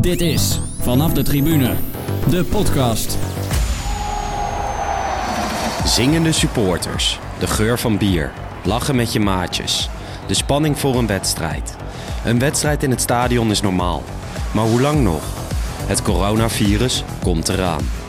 Dit is Vanaf de Tribune, de podcast. Zingende supporters, de geur van bier, lachen met je maatjes, de spanning voor een wedstrijd. Een wedstrijd in het stadion is normaal, maar hoe lang nog? Het coronavirus komt eraan.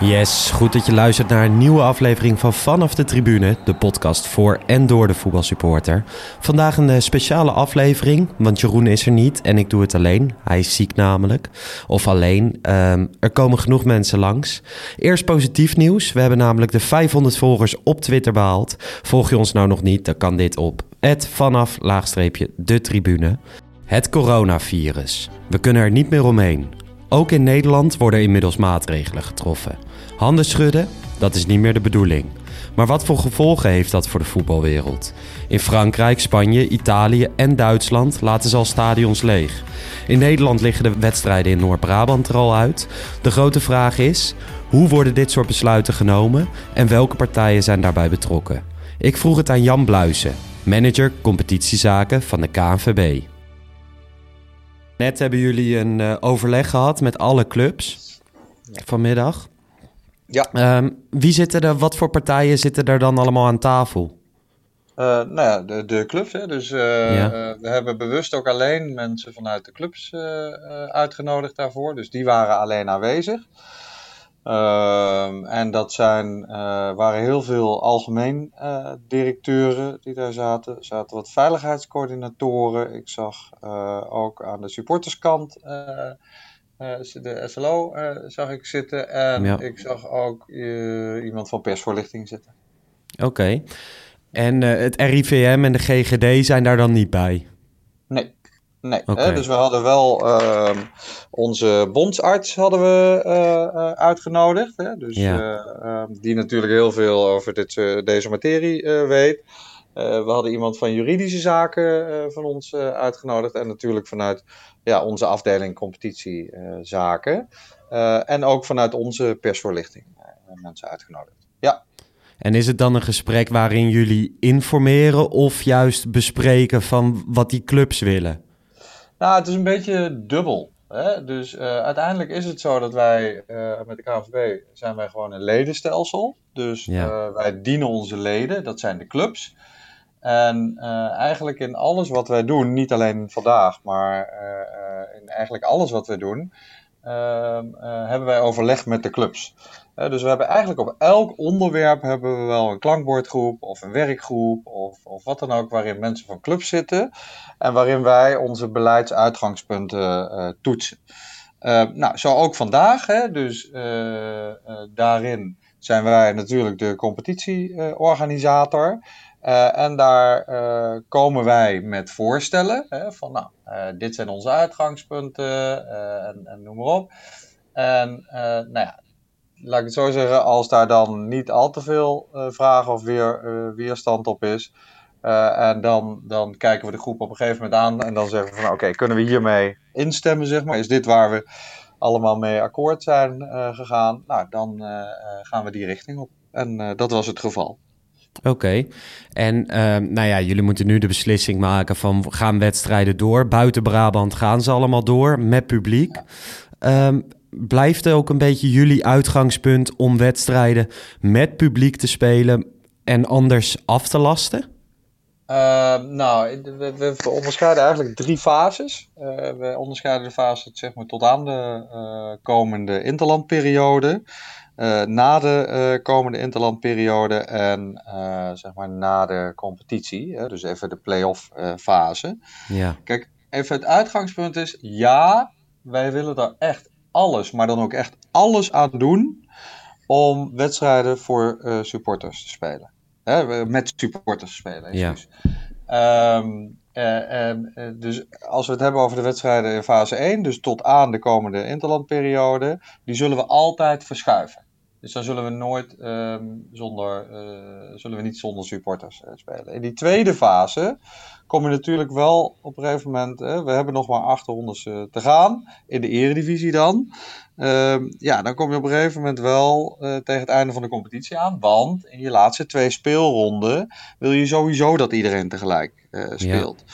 Yes, goed dat je luistert naar een nieuwe aflevering van Vanaf de Tribune, de podcast voor en door de voetbalsupporter. Vandaag een eh, speciale aflevering, want Jeroen is er niet en ik doe het alleen. Hij is ziek namelijk, of alleen. Ehm, er komen genoeg mensen langs. Eerst positief nieuws, we hebben namelijk de 500 volgers op Twitter behaald. Volg je ons nou nog niet, dan kan dit op vanaf laagstreepje de tribune. Het coronavirus. We kunnen er niet meer omheen. Ook in Nederland worden inmiddels maatregelen getroffen. Handen schudden, dat is niet meer de bedoeling. Maar wat voor gevolgen heeft dat voor de voetbalwereld? In Frankrijk, Spanje, Italië en Duitsland laten ze al stadions leeg. In Nederland liggen de wedstrijden in Noord-Brabant er al uit. De grote vraag is: hoe worden dit soort besluiten genomen en welke partijen zijn daarbij betrokken? Ik vroeg het aan Jan Bluisen, manager competitiezaken van de KNVB. Net hebben jullie een uh, overleg gehad met alle clubs vanmiddag. Ja. Um, wie zitten er, wat voor partijen zitten er dan allemaal aan tafel? Uh, nou ja, de, de clubs. Hè. Dus uh, ja. we hebben bewust ook alleen mensen vanuit de clubs uitgenodigd daarvoor. Dus die waren alleen aanwezig. Uh, en dat zijn, waren heel veel algemeen directeuren die daar zaten. Er zaten wat veiligheidscoördinatoren. Ik zag ook aan de supporterskant de SLO zag ik zitten. En ja. ik zag ook iemand van persvoorlichting zitten. Oké. Okay. En het RIVM en de GGD zijn daar dan niet bij? Nee. Nee, okay. hè, dus we hadden wel uh, onze bondsarts hadden we uh, uitgenodigd. Hè, dus, ja. Ehm, die natuurlijk heel veel over dit, deze materie weet. we hadden iemand van juridische zaken van ons uitgenodigd. En natuurlijk vanuit ja, onze afdeling competitiezaken. en ook vanuit onze persvoorlichting mensen uitgenodigd. Ja. En is het dan een gesprek waarin jullie informeren of juist bespreken van wat die clubs willen? Nou, het is een beetje dubbel. Hè? Dus uh, uiteindelijk is het zo dat wij uh, met de KNVB zijn wij gewoon een ledenstelsel. Dus ja. uh, wij dienen onze leden, dat zijn de clubs. En eigenlijk in alles wat wij doen, niet alleen vandaag, maar in eigenlijk alles wat wij doen, ehm, hebben wij overleg met de clubs. dus we hebben eigenlijk op elk onderwerp hebben we wel een klankbordgroep of een werkgroep of, of wat dan ook waarin mensen van clubs zitten en waarin wij onze beleidsuitgangspunten toetsen. Nou, zo ook vandaag. Hè, dus daarin zijn wij natuurlijk de competitieorganisator. En daar komen wij met voorstellen hè, van, nou, dit zijn onze uitgangspunten en, en, noem maar op. En nou ja, laat ik het zo zeggen, als daar dan niet al te veel vragen of weer, weerstand op is, en dan, dan kijken we de groep op een gegeven moment aan en dan zeggen we van oké, okay, kunnen we hiermee instemmen, zeg maar? Is dit waar we allemaal mee akkoord zijn gegaan? Nou, dan gaan we die richting op. En dat was het geval. Oké, en nou ja, jullie moeten nu de beslissing maken van gaan wedstrijden door. Buiten Brabant gaan ze allemaal door met publiek. Um, blijft er ook een beetje jullie uitgangspunt om wedstrijden met publiek te spelen en anders af te lasten? Uh, nou, we, we, onderscheiden eigenlijk drie fases. Uh, we onderscheiden de fase zeg maar, tot aan de uh, komende interlandperiode, na de komende interlandperiode en zeg maar na de competitie. Hè, dus even de play-off fase. Ja. Kijk, even het uitgangspunt is, ja, wij willen daar echt alles, maar dan ook echt alles aan doen om wedstrijden voor supporters te spelen. Hè, met supporters spelen. Ja. Um, uh, uh, dus als we het hebben over de wedstrijden in fase 1, dus tot aan de komende interlandperiode, die zullen we altijd verschuiven. Dus dan zullen we nooit ehm, zonder, zullen we niet zonder supporters spelen. In die tweede fase kom je natuurlijk wel op een gegeven moment. we hebben nog maar acht rondes te gaan in de eredivisie dan. Ehm, ja, dan kom je op een gegeven moment wel tegen het einde van de competitie aan. Want in je laatste twee speelronden wil je sowieso dat iedereen tegelijk speelt.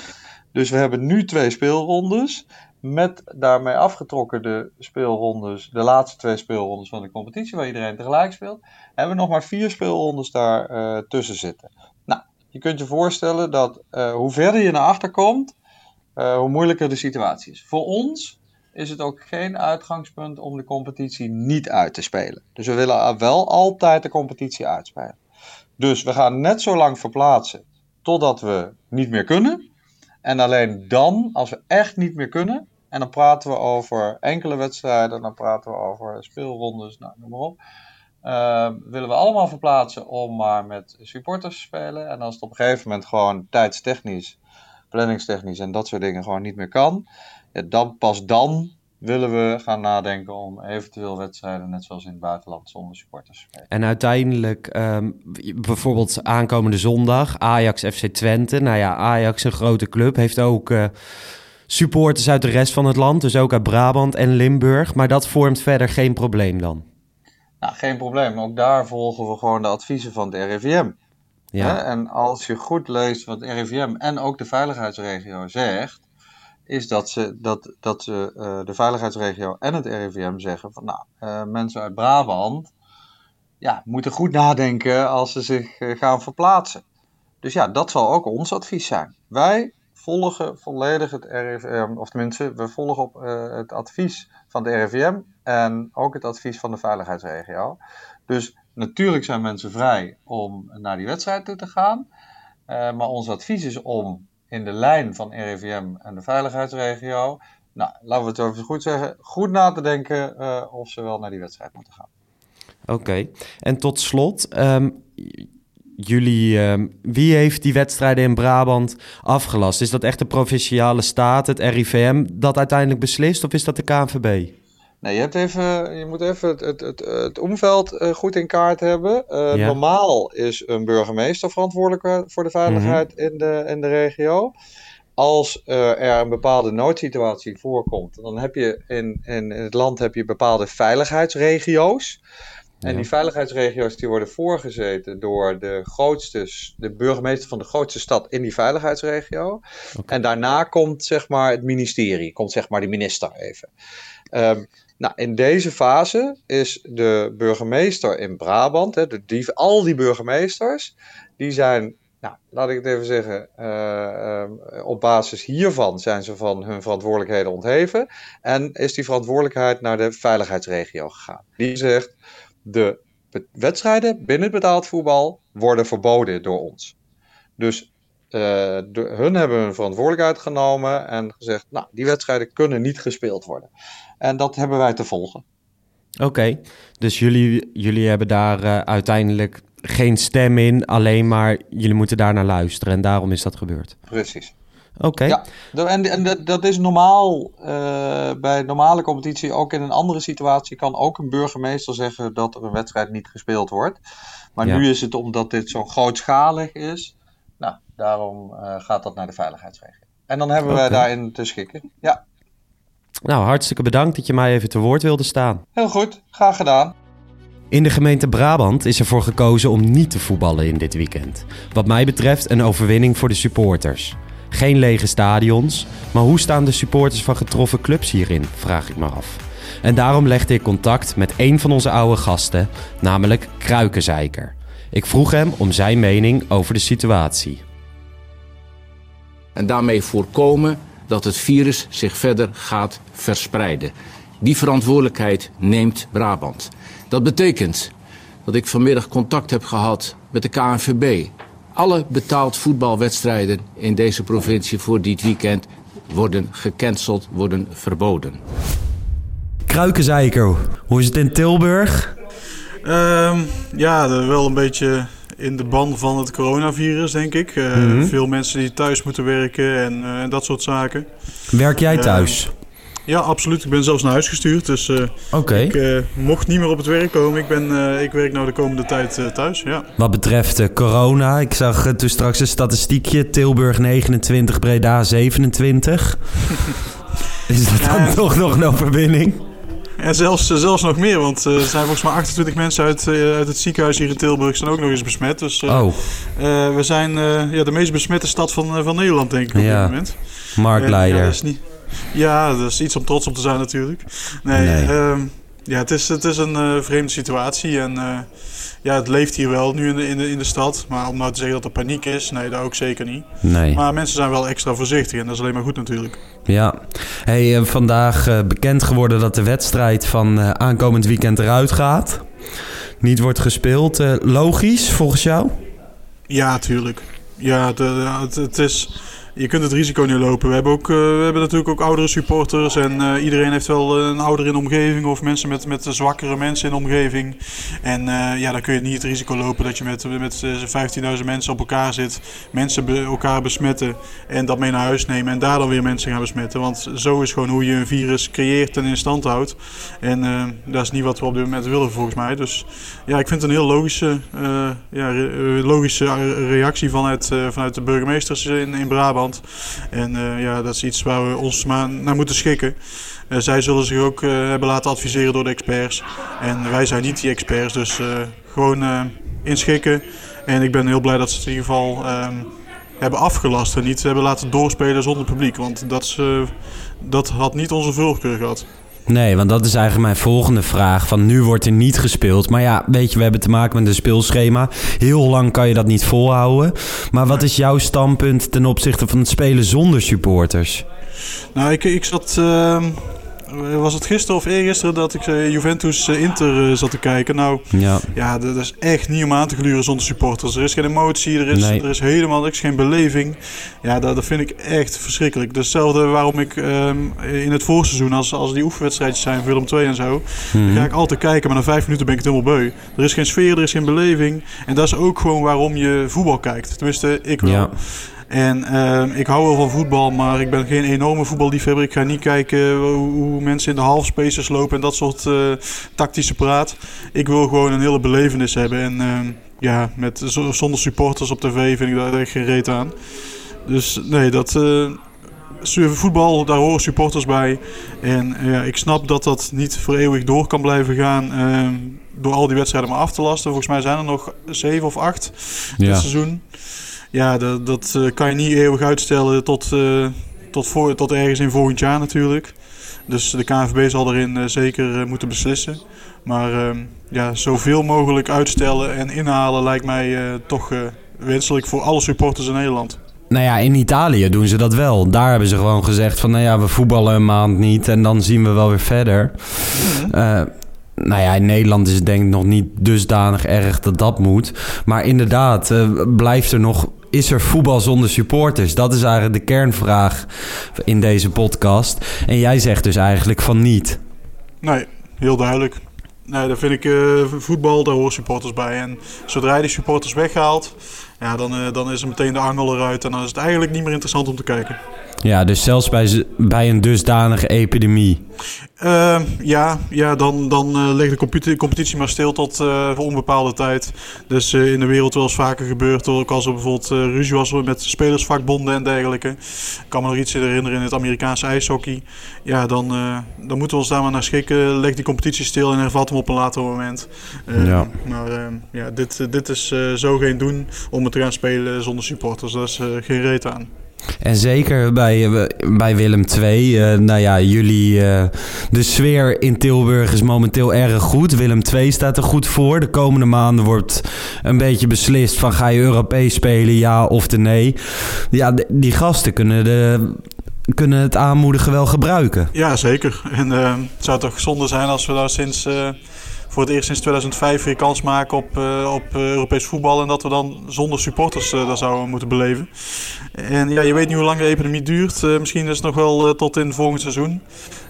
Dus we hebben nu twee speelrondes. Met daarmee afgetrokken de speelrondes, de laatste twee speelrondes van de competitie, waar iedereen tegelijk speelt. Hebben we nog maar vier speelrondes daar uh, tussen zitten. Nou, je kunt je voorstellen dat hoe verder je naar achter komt, hoe moeilijker de situatie is. Voor ons is het ook geen uitgangspunt om de competitie niet uit te spelen. Dus we willen wel altijd de competitie uitspelen. Dus we gaan net zo lang verplaatsen totdat we niet meer kunnen. En alleen dan, als we echt niet meer kunnen, en dan praten we over enkele wedstrijden, dan praten we over speelrondes, nou, noem maar op. Uh, willen we allemaal verplaatsen om maar met supporters te spelen. En als het op een gegeven moment gewoon tijdstechnisch, planningstechnisch en dat soort dingen gewoon niet meer kan, dan, pas dan willen we gaan nadenken om eventueel wedstrijden, net zoals in het buitenland, zonder supporters te spelen. En uiteindelijk, um, bijvoorbeeld aankomende zondag, Ajax FC Twente. Nou ja, Ajax, een grote club, heeft ook uh, supporters uit de rest van het land, dus ook uit Brabant en Limburg. Maar dat vormt verder geen probleem dan? Nou, geen probleem. Ook daar volgen we gewoon de adviezen van het RIVM. Ja. En als je goed leest wat het RIVM en ook de veiligheidsregio zegt, is dat, ze, dat, dat ze, uh, de veiligheidsregio en het RIVM zeggen van nou, uh, mensen uit Brabant ja, moeten goed nadenken als ze zich uh, gaan verplaatsen. Dus ja, dat zal ook ons advies zijn. Wij volgen volledig het RIVM, of tenminste, we volgen op het advies van het RIVM en ook het advies van de veiligheidsregio. Dus natuurlijk zijn mensen vrij om naar die wedstrijd toe te gaan. maar ons advies is om in de lijn van RIVM en de veiligheidsregio. Nou, laten we het even goed zeggen, goed na te denken uh, of ze wel naar die wedstrijd moeten gaan. Oké, en tot slot, um, jullie, um, wie heeft die wedstrijden in Brabant afgelast? Is dat echt de provinciale staat, het RIVM, dat uiteindelijk beslist of is dat de KNVB? Nee, je, hebt even, je moet even het, het, het, het omveld uh, goed in kaart hebben. Uh, ja. Normaal is een burgemeester verantwoordelijk voor de veiligheid mm -hmm. in, de, in de regio. Als uh, er een bepaalde noodsituatie voorkomt, dan heb je in, in, in het land heb je bepaalde veiligheidsregio's. En ja. die veiligheidsregio's die worden voorgezeten door de grootste, de burgemeester van de grootste stad in die veiligheidsregio. Okay. En daarna komt zeg maar het ministerie, komt zeg maar de minister even. Um, nou, in deze fase is de burgemeester in Brabant, hè, de, die, al die burgemeesters, die zijn, nou, laat ik het even zeggen, uh, uh, op basis hiervan zijn ze van hun verantwoordelijkheden ontheven en is die verantwoordelijkheid naar de veiligheidsregio gegaan. Die zegt, de wedstrijden binnen het betaald voetbal worden verboden door ons. Dus uh, de, hun hebben hun verantwoordelijkheid genomen en gezegd, nou, die wedstrijden kunnen niet gespeeld worden. En dat hebben wij te volgen. Oké, okay, dus jullie, jullie hebben daar uh, uiteindelijk geen stem in, alleen maar jullie moeten daar naar luisteren en daarom is dat gebeurd. Precies. Oké. Okay. Ja, en, en dat, dat is normaal uh, bij normale competitie, ook in een andere situatie kan ook een burgemeester zeggen dat er een wedstrijd niet gespeeld wordt. Maar ja. nu is het omdat dit zo grootschalig is, nou, daarom uh, gaat dat naar de veiligheidsregio. En dan hebben okay. wij daarin te schikken. Ja. Nou, hartstikke bedankt dat je mij even te woord wilde staan. Heel goed, graag gedaan. In de gemeente Brabant is ervoor gekozen om niet te voetballen in dit weekend. Wat mij betreft een overwinning voor de supporters. Geen lege stadions, maar hoe staan de supporters van getroffen clubs hierin, vraag ik me af. En daarom legde ik contact met een van onze oude gasten, namelijk Kruikenzeiker. Ik vroeg hem om zijn mening over de situatie. En daarmee voorkomen dat het virus zich verder gaat verspreiden. Die verantwoordelijkheid neemt Brabant. Dat betekent dat ik vanmiddag contact heb gehad met de KNVB. Alle betaald voetbalwedstrijden in deze provincie voor dit weekend worden gecanceld, worden verboden. Kruikenzeiker, hoe is het in Tilburg? Um, ja, wel een beetje in de ban van het coronavirus, denk ik. Uh, mm -hmm. Veel mensen die thuis moeten werken en uh, dat soort zaken. Werk jij thuis? Ja, absoluut. Ik ben zelfs naar huis gestuurd. Dus uh, ik uh, mocht niet meer op het werk komen. Ik, ben, uh, ik werk nou de komende tijd thuis. Ja. Wat betreft corona, ik zag toen straks een statistiekje. Tilburg 29, Breda 27. Is dat dan toch nog een overwinning? En zelfs, zelfs nog meer, want er zijn volgens mij 28 mensen uit, uit het ziekenhuis hier in Tilburg zijn ook nog eens besmet. Dus oh. we zijn ja, de meest besmette stad van, van Nederland, denk ik, op ja. dit moment. Ja, dat is niet... Ja, dat is iets om trots op te zijn natuurlijk. Nee, Nee. ehm, ja, het is, het is een eh, vreemde situatie en eh, ja, het leeft hier wel nu in de, in, de, in de stad. Maar om nou te zeggen dat er paniek is, nee, dat ook zeker niet. Nee. Maar mensen zijn wel extra voorzichtig en dat is alleen maar goed natuurlijk. Ja. Hey, eh, vandaag bekend geworden dat de wedstrijd van aankomend weekend eruit gaat. Niet wordt gespeeld. Logisch, volgens jou? Ja, tuurlijk. Ja, de, het, het is... Je kunt het risico niet lopen. We hebben, ook, uh, we hebben natuurlijk ook oudere supporters. En uh, iedereen heeft wel een ouder in de omgeving. Of mensen met, met zwakkere mensen in de omgeving. En ja, dan kun je niet het risico lopen dat je met, met 15.000 mensen op elkaar zit. Mensen elkaar besmetten. En dat mee naar huis nemen. En daar dan weer mensen gaan besmetten. Want zo is gewoon hoe je een virus creëert en in stand houdt. En dat is niet wat we op dit moment willen volgens mij. Dus ja, ik vind het een heel logische, ja, logische reactie vanuit, vanuit de burgemeesters in, in Brabant. En uh, ja, dat is iets waar we ons maar naar moeten schikken. Uh, zij zullen zich ook uh, hebben laten adviseren door de experts. En wij zijn niet die experts, dus gewoon inschikken. En ik ben heel blij dat ze het in ieder geval um, hebben afgelast en niet hebben laten doorspelen zonder publiek. Want dat, is, dat had niet onze voorkeur gehad. Nee, want dat is eigenlijk mijn volgende vraag. Van nu wordt er niet gespeeld. Maar ja, weet je, we hebben te maken met een speelschema. Heel lang kan je dat niet volhouden. Maar wat is jouw standpunt ten opzichte van het spelen zonder supporters? Nou, ik, ik zat... Uh, was het gisteren of eergisteren dat ik uh, Juventus uh, Inter uh, zat te kijken. Nou, ja, ja dat is echt niet om aan te gluren zonder supporters. Er is geen emotie, er is, Nee. er is helemaal niks, geen beleving. Ja, dat, dat vind ik echt verschrikkelijk. Hetzelfde waarom ik ehm, in het voorseizoen, als, als die oefenwedstrijdjes zijn, Willem 2 en zo, Mhm. dan ga ik altijd kijken, maar na vijf minuten ben ik het helemaal beu. Er is geen sfeer, er is geen beleving. En dat is ook gewoon waarom je voetbal kijkt. Tenminste, ik wel. Ja. En uh, ik hou wel van voetbal, maar ik ben geen enorme voetballiefhebber. Ik ga niet kijken hoe, hoe mensen in de halfspaces lopen en dat soort uh, tactische praat. Ik wil gewoon een hele belevenis hebben. En uh, ja, met, zonder supporters op tv vind ik daar echt geen reet aan. Dus nee, dat... Uh, voetbal, daar horen supporters bij. En ja, ik snap dat dat niet voor eeuwig door kan blijven gaan uh, door al die wedstrijden maar af te lasten. Volgens mij zijn er nog zeven of acht Ja. dit seizoen. Ja, dat, dat uh, kan je niet eeuwig uitstellen tot, uh, tot, voor, tot ergens in volgend jaar natuurlijk. Dus de KNVB zal erin uh, zeker moeten beslissen. Maar ehm, ja, zoveel mogelijk uitstellen en inhalen lijkt mij toch wenselijk voor alle supporters in Nederland. Nou ja, in Italië doen ze dat wel. Daar hebben ze gewoon gezegd van, nou ja, we voetballen een maand niet en dan zien we wel weer verder. Mhm. Uh, nou ja, in Nederland is het denk ik nog niet dusdanig erg dat dat moet. Maar inderdaad, uh, blijft er nog... Is er voetbal zonder supporters? Dat is eigenlijk de kernvraag in deze podcast. En jij zegt dus eigenlijk van niet. Nee, heel duidelijk. Nee, dan vind ik uh, voetbal, daar horen supporters bij. En zodra je die supporters weghaalt, ja, dan, uh, dan is er meteen de angel eruit. En dan is het eigenlijk niet meer interessant om te kijken. Ja, dus zelfs bij, bij een dusdanige epidemie. Uh, ja, ja, dan, dan uh, ligt de competi competitie maar stil tot uh, voor onbepaalde tijd. Dus in de wereld wel eens vaker gebeurd. Ook als er bijvoorbeeld ruzie was met spelersvakbonden en dergelijke. Ik kan me nog iets herinneren in het Amerikaanse ijshockey. Ja, dan, dan moeten we ons daar maar naar schikken. Leg die competitie stil en hervat hem op een later moment. ja. Maar ja, dit, dit is zo geen doen om het te gaan spelen zonder supporters. Daar is geen reet aan. En zeker bij, bij Willem II. Uh, nou ja, jullie. Uh, de sfeer in Tilburg is momenteel erg goed. Willem II staat er goed voor. De komende maanden wordt een beetje beslist: van ga je Europees spelen, ja of de nee. Ja, die gasten kunnen, de, kunnen het aanmoedigen wel gebruiken. Ja, zeker. En het zou toch zonde zijn als we daar sinds voor het eerst sinds 2005 weer kans maken op, uh, op uh, Europees voetbal. En dat we dan zonder supporters uh, dat zouden moeten beleven. En ja, je weet niet hoe lang de epidemie duurt. misschien is het nog wel tot in het volgende seizoen.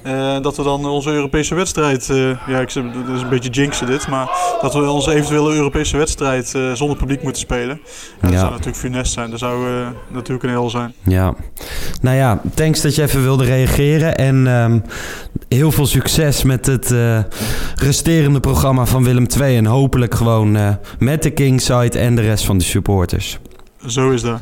Uh, dat we dan onze Europese wedstrijd, uh, ja, ik zeg, dat is een beetje jinxen dit, maar dat we onze eventuele Europese wedstrijd uh, zonder publiek moeten spelen. Ja, dat zou natuurlijk funest zijn, dat zou natuurlijk een heel zijn. Ja, nou ja, thanks dat je even wilde reageren en um, heel veel succes met het resterende programma van Willem II en hopelijk gewoon met de Kingside en de rest van de supporters. Zo is dat.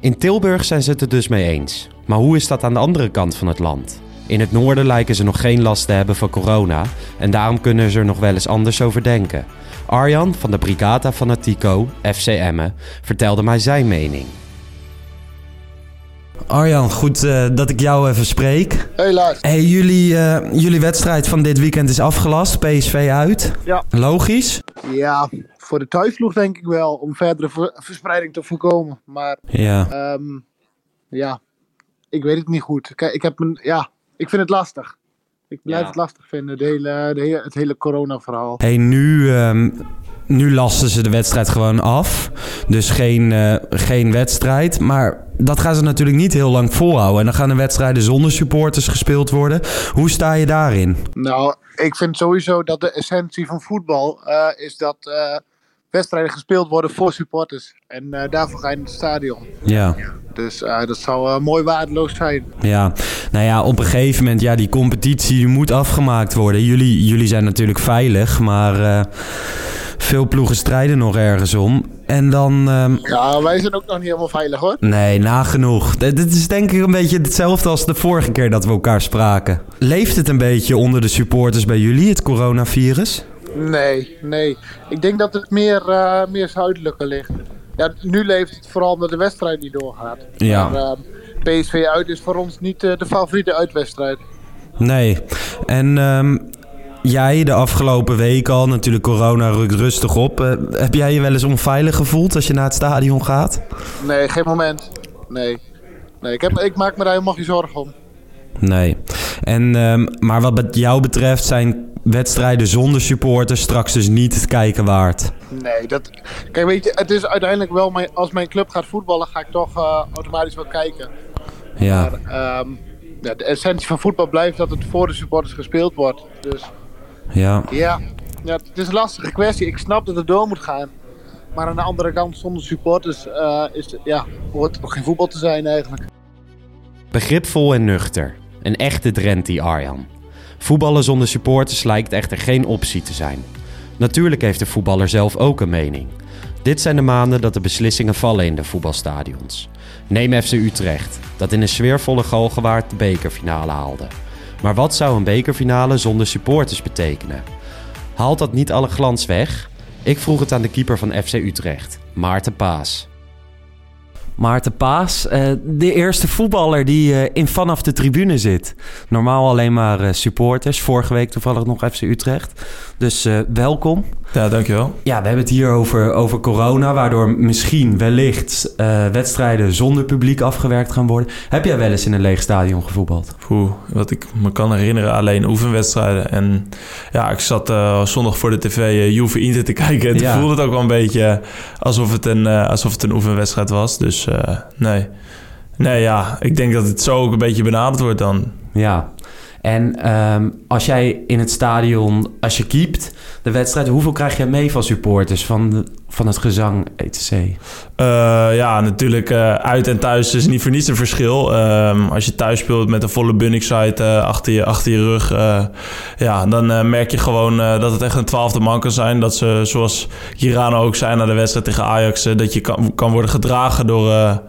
In Tilburg zijn ze het er dus mee eens. Maar hoe is dat aan de andere kant van het land? In het noorden lijken ze nog geen last te hebben van corona en daarom kunnen ze er nog wel eens anders over denken. Arjan van de Brigata Fanatico, FCM, vertelde mij zijn mening. Arjan, goed uh, dat ik jou even spreek. Hey Lars. Hey, jullie, uh, jullie wedstrijd van dit weekend is afgelast, PSV uit. Ja. Logisch? Ja, voor de thuisvloeg denk ik wel, om verdere ver verspreiding te voorkomen. Maar ja, um, ja ik weet het niet goed. Kijk, ik heb een, ja, ik vind het lastig. Ik blijf ja. het lastig vinden, de hele, de hele, het hele corona-verhaal. Hey, nu, um, nu lasten ze de wedstrijd gewoon af. Dus geen, uh, geen wedstrijd. Maar dat gaan ze natuurlijk niet heel lang volhouden. En dan gaan de wedstrijden zonder supporters gespeeld worden. Hoe sta je daarin? Nou, ik vind sowieso dat de essentie van voetbal uh, is dat uh, wedstrijden gespeeld worden voor supporters. En uh, daarvoor ga je in het stadion. Ja. Dus uh, dat zou uh, mooi waardeloos zijn. Ja, nou ja, op een gegeven moment, ja, die competitie moet afgemaakt worden. Jullie, jullie zijn natuurlijk veilig, maar veel ploegen strijden nog ergens om. En dan... Um... Ja, wij zijn ook nog niet helemaal veilig hoor. Nee, nagenoeg. Dit is denk ik een beetje hetzelfde als de vorige keer dat we elkaar spraken. Leeft het een beetje onder de supporters bij jullie, het coronavirus? Nee, nee. Ik denk dat het meer, uh, meer zuidelijker ligt. Ja, nu leeft het vooral omdat de wedstrijd niet doorgaat. Ja. Maar, uh, PSV uit is voor ons niet uh, de favoriete uitwedstrijd. Nee. En um, jij de afgelopen week al, natuurlijk corona rukt rustig op. Heb jij je wel eens onveilig gevoeld als je naar het stadion gaat? Nee, geen moment. Nee. Nee, ik, heb, ik maak me daar helemaal geen zorgen om. Nee. En, um, maar wat jou betreft zijn wedstrijden zonder supporters straks dus niet het kijken waard. Nee, dat... Kijk, weet je, het is uiteindelijk wel... Mijn, als mijn club gaat voetballen, ga ik toch uh, automatisch wel kijken. Ja. Maar, um, ja, de essentie van voetbal blijft dat het voor de supporters gespeeld wordt. Dus... Ja. Ja. Ja, het is een lastige kwestie. Ik snap dat het door moet gaan. Maar aan de andere kant, zonder supporters uh, is, ja, hoort er nog geen voetbal te zijn eigenlijk. Begripvol en nuchter. Een echte Drenthe Arjan. Voetballen zonder supporters lijkt echter geen optie te zijn. Natuurlijk heeft de voetballer zelf ook een mening. Dit zijn de maanden dat de beslissingen vallen in de voetbalstadions. Neem FC Utrecht, dat in een sfeervolle Galgenwaard de bekerfinale haalde. Maar wat zou een bekerfinale zonder supporters betekenen? Haalt dat niet alle glans weg? Ik vroeg het aan de keeper van FC Utrecht, Maarten Paas. Maarten Paas, uh, de eerste voetballer die uh, in vanaf de tribune zit. Normaal alleen maar uh, supporters. Vorige week toevallig nog FC Utrecht. Dus welkom. Ja, dankjewel. Ja, we hebben het hier over, over corona, waardoor misschien wellicht wedstrijden zonder publiek afgewerkt gaan worden. Heb jij wel eens in een leeg stadion gevoetbald? Oeh, wat ik me kan herinneren, alleen oefenwedstrijden. En ja, ik zat zondag voor de tv Juve Inter te kijken. En ja. voelde het ook wel een beetje alsof het een, alsof het een oefenwedstrijd was. Dus uh, nee. Nee, ja, ik denk dat het zo ook een beetje benaderd wordt dan. Ja, en um, als jij in het stadion, als je keept de wedstrijd, hoeveel krijg je mee van supporters, van, van het gezang, etc? Uh, ja, natuurlijk uh, uit en thuis is niet voor niets een verschil. Um, als je thuis speelt met een volle Bunningside uh, achter, je, achter je rug, ja, dan merk je gewoon dat het echt een twaalfde man kan zijn. Dat ze, zoals Girano ook zei na de wedstrijd tegen Ajax, dat je kan, kan worden gedragen door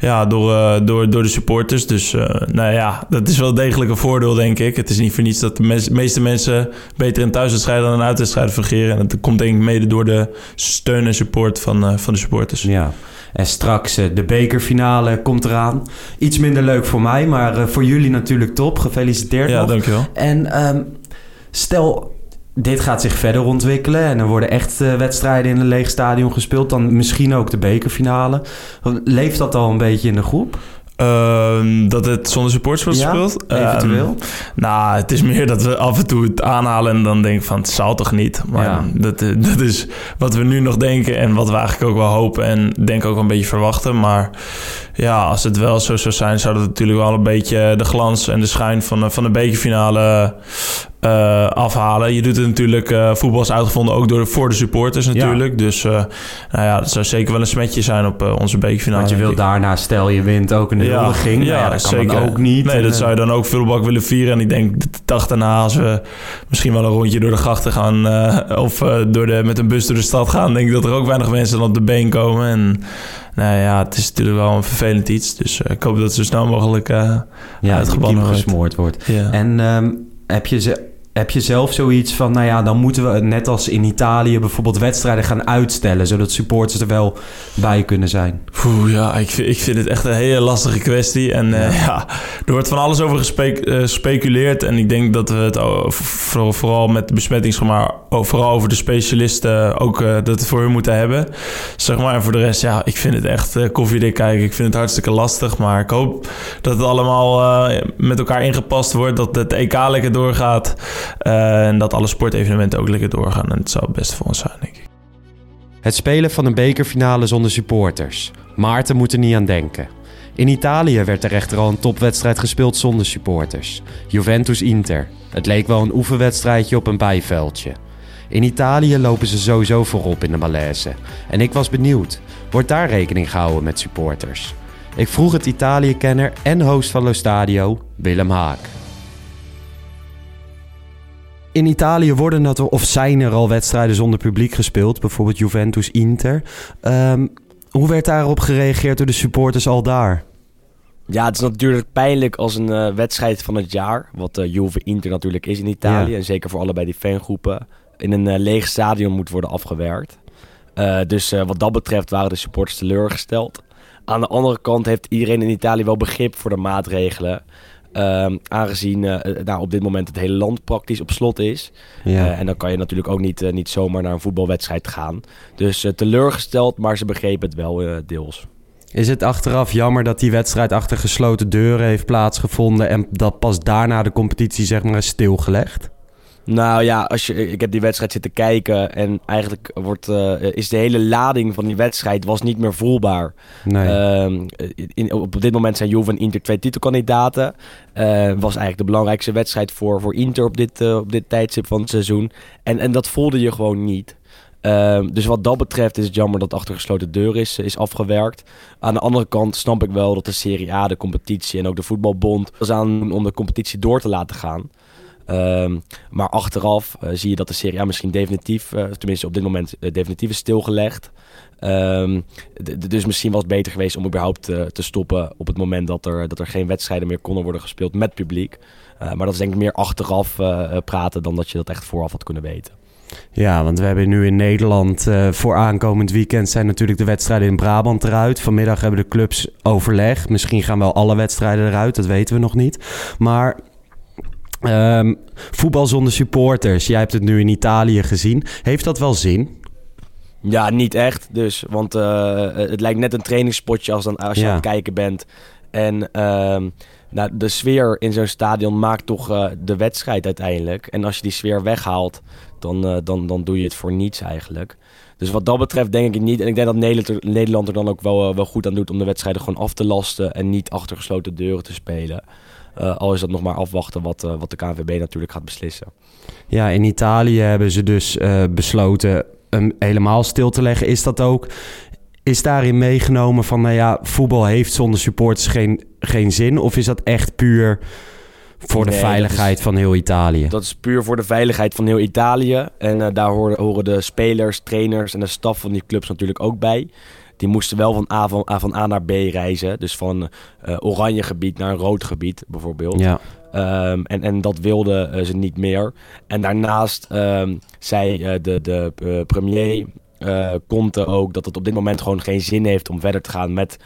ja, door, uh, door, door de supporters. Dus uh, nou ja, dat is wel degelijk een voordeel, denk ik. Het is niet voor niets dat de meeste mensen beter in thuiswedstrijden dan in uitwedstrijden fungeren. En dat komt denk ik mede door de steun en support van, uh, van de supporters. Ja. En straks de bekerfinale komt eraan. Iets minder leuk voor mij, maar voor jullie natuurlijk top. Gefeliciteerd Ja, nog. dankjewel. En um, stel, dit gaat zich verder ontwikkelen en er worden echt uh, wedstrijden in een leeg stadion gespeeld. Dan misschien ook de bekerfinale. Leeft dat al een beetje in de groep? Ehm, dat het zonder supporters wordt Ja, gespeeld? eventueel? Ehm, nou, het is meer dat we af en toe het aanhalen en dan denk ik van het zal toch niet. Maar Ja. dat, eh, dat is wat we nu nog denken en wat we eigenlijk ook wel hopen en denk ook wel een beetje verwachten. Maar ja, als het wel zo zou zijn, zou dat natuurlijk wel een beetje de glans en de schijn van, van de bekerfinale eh, afhalen. Je doet het natuurlijk, eh, voetbal is uitgevonden ook door, voor de supporters natuurlijk. Dus eh, nou ja, dat zou zeker wel een smetje zijn op onze bekerfinale. Want je denk wil ik. daarna, stel je wint, ook een huldiging. Ja, ja, dat kan dan ook niet. Nee, En, dat zou je dan ook vullebak willen vieren. En ik denk de dag daarna, als we misschien wel een rondje door de grachten gaan... of door de, met een bus door de stad gaan... denk ik dat er ook weinig mensen dan op de been komen. En nou ja, het is natuurlijk wel een vervelend iets. Dus ik hoop dat het zo snel mogelijk ja, de uitgebannen wordt. gesmoord wordt. En ehm, heb, je ze, heb je zelf zoiets van, nou ja, dan moeten we net als in Italië bijvoorbeeld wedstrijden gaan uitstellen, zodat supporters er wel bij kunnen zijn? Oeh, ja, ik vind, ik vind het echt een hele lastige kwestie. En eh, ja, er wordt van alles over eh, gespeculeerd. En ik denk dat we het vooral met de besmettingsgevaar, vooral over de specialisten ook eh, dat voor hun moeten hebben. Zeg maar, en voor de rest, ja, ik vind het echt koffiedik kijken. Ik vind het hartstikke lastig. Maar ik hoop dat het allemaal met elkaar ingepast wordt. Dat het EK lekker doorgaat. Eh, en dat alle sportevenementen ook lekker doorgaan. En het zou het beste voor ons zijn, denk ik. Het spelen van een bekerfinale zonder supporters. Maarten moet er niet aan denken. In Italië werd er echter al een topwedstrijd gespeeld zonder supporters. Juventus-Inter. Het leek wel een oefenwedstrijdje op een bijveldje. In Italië lopen ze sowieso voorop in de malaise. En ik was benieuwd. Wordt daar rekening gehouden met supporters? Ik vroeg het Italië-kenner en host van Lo Stadio, Willem Haak. In Italië worden er of zijn er al wedstrijden zonder publiek gespeeld, bijvoorbeeld Juventus-Inter. Ehm, hoe werd daarop gereageerd door de supporters al daar? Ja, het is natuurlijk pijnlijk als een eh, wedstrijd van het jaar, wat eh Juve Inter natuurlijk is in Italië, Ja. en zeker voor allebei die fangroepen, in een eh, leeg stadion moet worden afgewerkt. Dus wat dat betreft waren de supporters teleurgesteld. Aan de andere kant heeft iedereen in Italië wel begrip voor de maatregelen. Ehm, aangezien eh, eh, nou, op dit moment het hele land praktisch op slot is. Ja. Eh, en dan kan je natuurlijk ook niet, niet zomaar naar een voetbalwedstrijd gaan. Dus teleurgesteld, maar ze begrepen het wel deels. Is het achteraf jammer dat die wedstrijd achter gesloten deuren heeft plaatsgevonden en dat pas daarna de competitie zeg maar is stilgelegd? Nou ja, als je, ik heb die wedstrijd zitten kijken en eigenlijk wordt, eh, is de hele lading van die wedstrijd was niet meer voelbaar. Nee. Ehm, in, op dit moment zijn Juve en Inter twee titelkandidaten. Eh, was eigenlijk de belangrijkste wedstrijd voor, voor Inter op dit, eh, op dit tijdstip van het seizoen. En, en dat voelde je gewoon niet. Ehm, dus wat dat betreft is het jammer dat achter gesloten deur is, is afgewerkt. Aan de andere kant snap ik wel dat de Serie A, de competitie en ook de voetbalbond... was aan doen om de competitie door te laten gaan. Ehm, maar achteraf eh, zie je dat de Serie A misschien definitief, eh, tenminste op dit moment eh, definitief is stilgelegd. Ehm, dus misschien was het beter geweest om überhaupt te stoppen op het moment dat er, dat er geen wedstrijden meer konden worden gespeeld met publiek. Maar dat is denk ik meer achteraf praten dan dat je dat echt vooraf had kunnen weten. Ja, want we hebben nu in Nederland eh, voor aankomend weekend zijn natuurlijk de wedstrijden in Brabant eruit. Vanmiddag hebben de clubs overleg. Misschien gaan wel alle wedstrijden eruit, dat weten we nog niet. Maar ehm, voetbal zonder supporters, jij hebt het nu in Italië gezien. Heeft dat wel zin? Ja, niet echt. Dus, want eh, het lijkt net een trainingspotje als, dan, als je Ja. aan het kijken bent. En ehm, nou, de sfeer in zo'n stadion maakt toch eh, de wedstrijd uiteindelijk. En als je die sfeer weghaalt, dan, eh, dan, dan doe je het voor niets eigenlijk. Dus wat dat betreft denk ik niet. En ik denk dat Nederland er, Nederland er dan ook wel, wel goed aan doet om de wedstrijden gewoon af te lasten. En niet achter gesloten deuren te spelen. Eh, al is dat nog maar afwachten wat, eh, wat de KNVB natuurlijk gaat beslissen. Ja, in Italië hebben ze dus eh, besloten hem helemaal stil te leggen. Is dat ook... Is daarin meegenomen van, nou ja, voetbal heeft zonder supporters geen, geen zin? Of is dat echt puur voor de Nee, veiligheid van heel Italië? Dat is puur voor de veiligheid van heel Italië. En daar horen, horen de spelers, trainers en de staf van die clubs natuurlijk ook bij. Die moesten wel van A, van, A, van A naar B reizen. Dus van eh, oranje gebied naar een rood gebied bijvoorbeeld. Ja. Ehm, en, en dat wilden eh, ze niet meer. En daarnaast ehm, zei eh, de, de premier eh Conte ook dat het op dit moment gewoon geen zin heeft om verder te gaan met,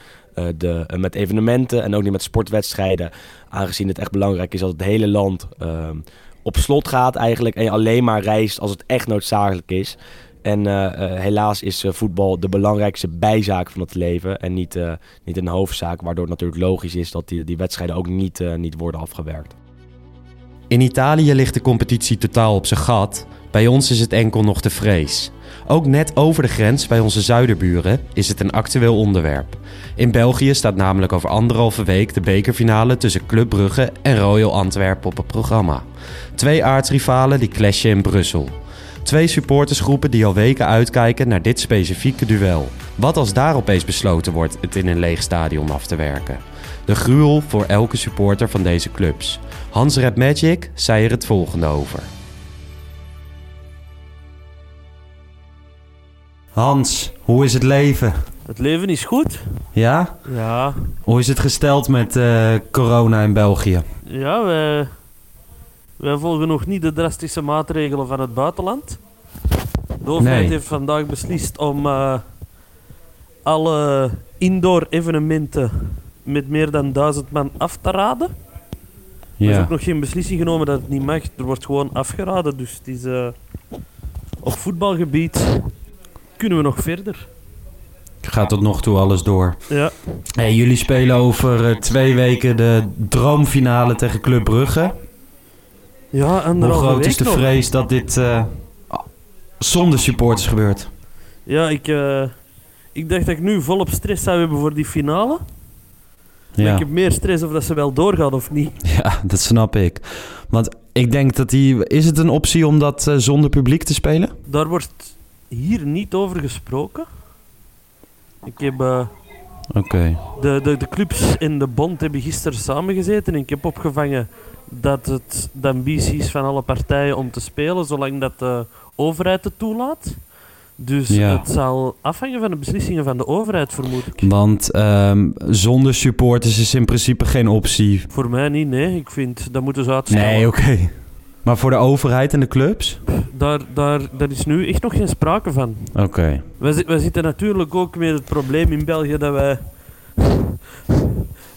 de, met evenementen en ook niet met sportwedstrijden. Aangezien het echt belangrijk is dat het hele land ehm, op slot gaat eigenlijk en je alleen maar reist als het echt noodzakelijk is. En eh, eh, helaas is eh, voetbal de belangrijkste bijzaak van het leven en niet, niet een hoofdzaak, waardoor het natuurlijk logisch is dat die, die wedstrijden ook niet, niet worden afgewerkt. In Italië ligt de competitie totaal op zijn gat. Bij ons is het enkel nog de vrees. Ook net over de grens bij onze zuiderburen is het een actueel onderwerp. In België staat namelijk over anderhalve week de bekerfinale tussen Club Brugge en Royal Antwerpen op het programma. Twee aardsrivalen die clashen in Brussel. Twee supportersgroepen die al weken uitkijken naar dit specifieke duel. Wat als daar opeens besloten wordt het in een leeg stadion af te werken? De gruwel voor elke supporter van deze clubs. Hans Red Magic zei er het volgende over. Hans, hoe is het leven? Het leven is goed. Ja? Ja, Hoe is het gesteld met eh, corona in België? ja wij, wij volgen nog niet de drastische maatregelen van het buitenland. De overheid Nee. heeft vandaag beslist om eh, alle indoor evenementen met meer dan duizend man af te raden. Er is ook nog geen beslissing genomen dat het niet mag. Er wordt gewoon afgeraden. Dus het is, eh, op voetbalgebied kunnen we nog verder. Gaat tot nog toe alles door. Ja, Hey, jullie spelen over eh, twee weken de droomfinale tegen Club Brugge. Ja Hoe anderhalve groot is de nog. vrees dat dit eh, zonder supporters gebeurt? Ja, ik, eh, ik dacht dat ik nu volop stress zou hebben voor die finale. Maar Ja. ik heb meer stress of dat ze wel doorgaan of niet. ja, dat snap ik. Want ik denk dat die... Is het een optie om dat eh, zonder publiek te spelen? Daar wordt hier niet over gesproken. Ik heb, Oké. de, de, de clubs en de bond hebben gisteren samengezeten en ik heb opgevangen dat het de ambitie is van alle partijen om te spelen, zolang dat de overheid het toelaat. Dus Ja. het zal afhangen van de beslissingen van de overheid, vermoed ik. Want ehm, zonder supporters is in principe geen optie. Voor mij niet, nee. Ik vind, dat moeten ze uitstellen. Nee, oké. Maar voor de overheid en de clubs? daar, daar, daar is nu echt nog geen sprake van. Oké. Zi- wij zitten natuurlijk ook met het probleem in België dat wij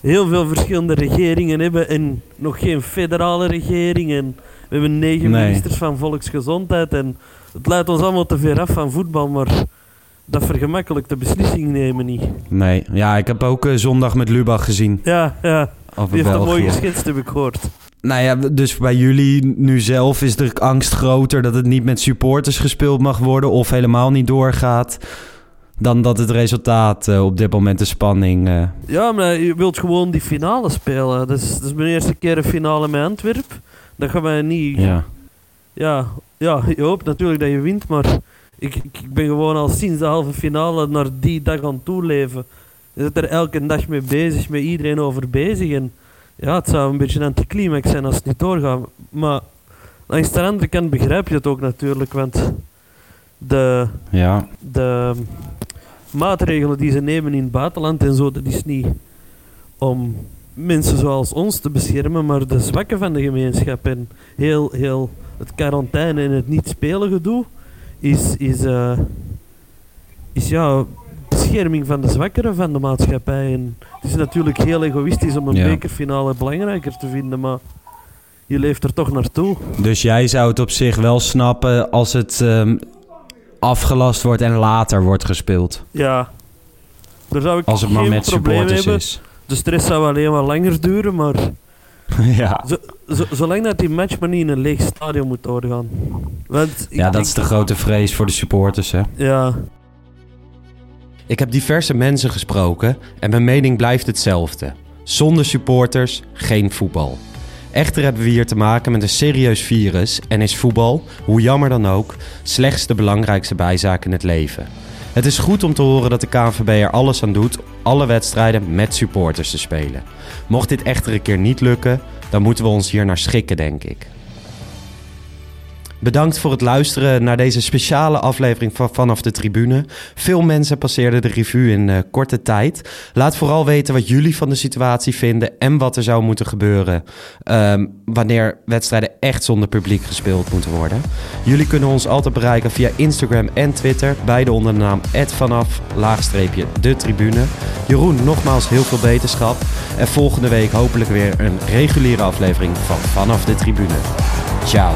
heel veel verschillende regeringen hebben en nog geen federale regering. En we hebben negen Nee. ministers van volksgezondheid en het leidt ons allemaal te ver af van voetbal, maar dat vergemakkelijkt de beslissing nemen niet. Nee. Ja, ik heb ook eh, zondag met Lubach gezien. Ja, ja. Over Die heeft dat mooi België. geschetst, heb ik gehoord. Nou ja, dus bij jullie nu zelf is de angst groter dat het niet met supporters gespeeld mag worden of helemaal niet doorgaat. Dan dat het resultaat eh, op dit moment de spanning. eh, Ja, maar je wilt gewoon die finale spelen. Dat is, dat is mijn eerste keer een finale met Antwerp. Dat gaan wij niet ja. Ja, ja, je hoopt natuurlijk dat je wint, maar ik, ik, ik ben gewoon al sinds de halve finale naar die dag aan toeleven. Je zit er elke dag mee bezig, met iedereen over bezig. En ja, het zou een beetje een anticlimax zijn als het niet doorgaat. Maar langs de andere kant begrijp je het ook natuurlijk, want de, Ja. de maatregelen die ze nemen in het buitenland en zo, dat is niet om mensen zoals ons te beschermen, maar de zwakken van de gemeenschap en heel, heel het quarantaine en het niet spelen gedoe is, is, eh, is ja, bescherming van de zwakkeren van de maatschappij. En het is natuurlijk heel egoïstisch om een Ja. bekerfinale belangrijker te vinden, maar je leeft er toch naartoe. Dus jij zou het op zich wel snappen als het ehm, afgelast wordt en later wordt gespeeld. Ja, daar zou ik Als het maar geen met supporters hebben. is. De stress zou alleen wat langer duren, maar ja. zo, zo- zolang dat die match maar niet in een leeg stadion moet doorgaan. Want ja, dat is de grote vrees voor de supporters, hè? Ja, Ik heb diverse mensen gesproken en mijn mening blijft hetzelfde. Zonder supporters geen voetbal. Echter hebben we hier te maken met een serieus virus en is voetbal, hoe jammer dan ook, slechts de belangrijkste bijzaak in het leven. Het is goed om te horen dat de KNVB er alles aan doet alle wedstrijden met supporters te spelen. Mocht dit echter een keer niet lukken, dan moeten we ons hier naar schikken, denk ik. Bedankt voor het luisteren naar deze speciale aflevering van Vanaf de Tribune. Veel mensen passeerden de revue in eh, korte tijd. Laat vooral weten wat jullie van de situatie vinden en wat er zou moeten gebeuren ehm, wanneer wedstrijden echt zonder publiek gespeeld moeten worden. Jullie kunnen ons altijd bereiken via Instagram en Twitter, beide onder de naam vanaf de tribune. Jeroen, nogmaals heel veel beterschap. En volgende week hopelijk weer een reguliere aflevering van Vanaf de Tribune. Ciao.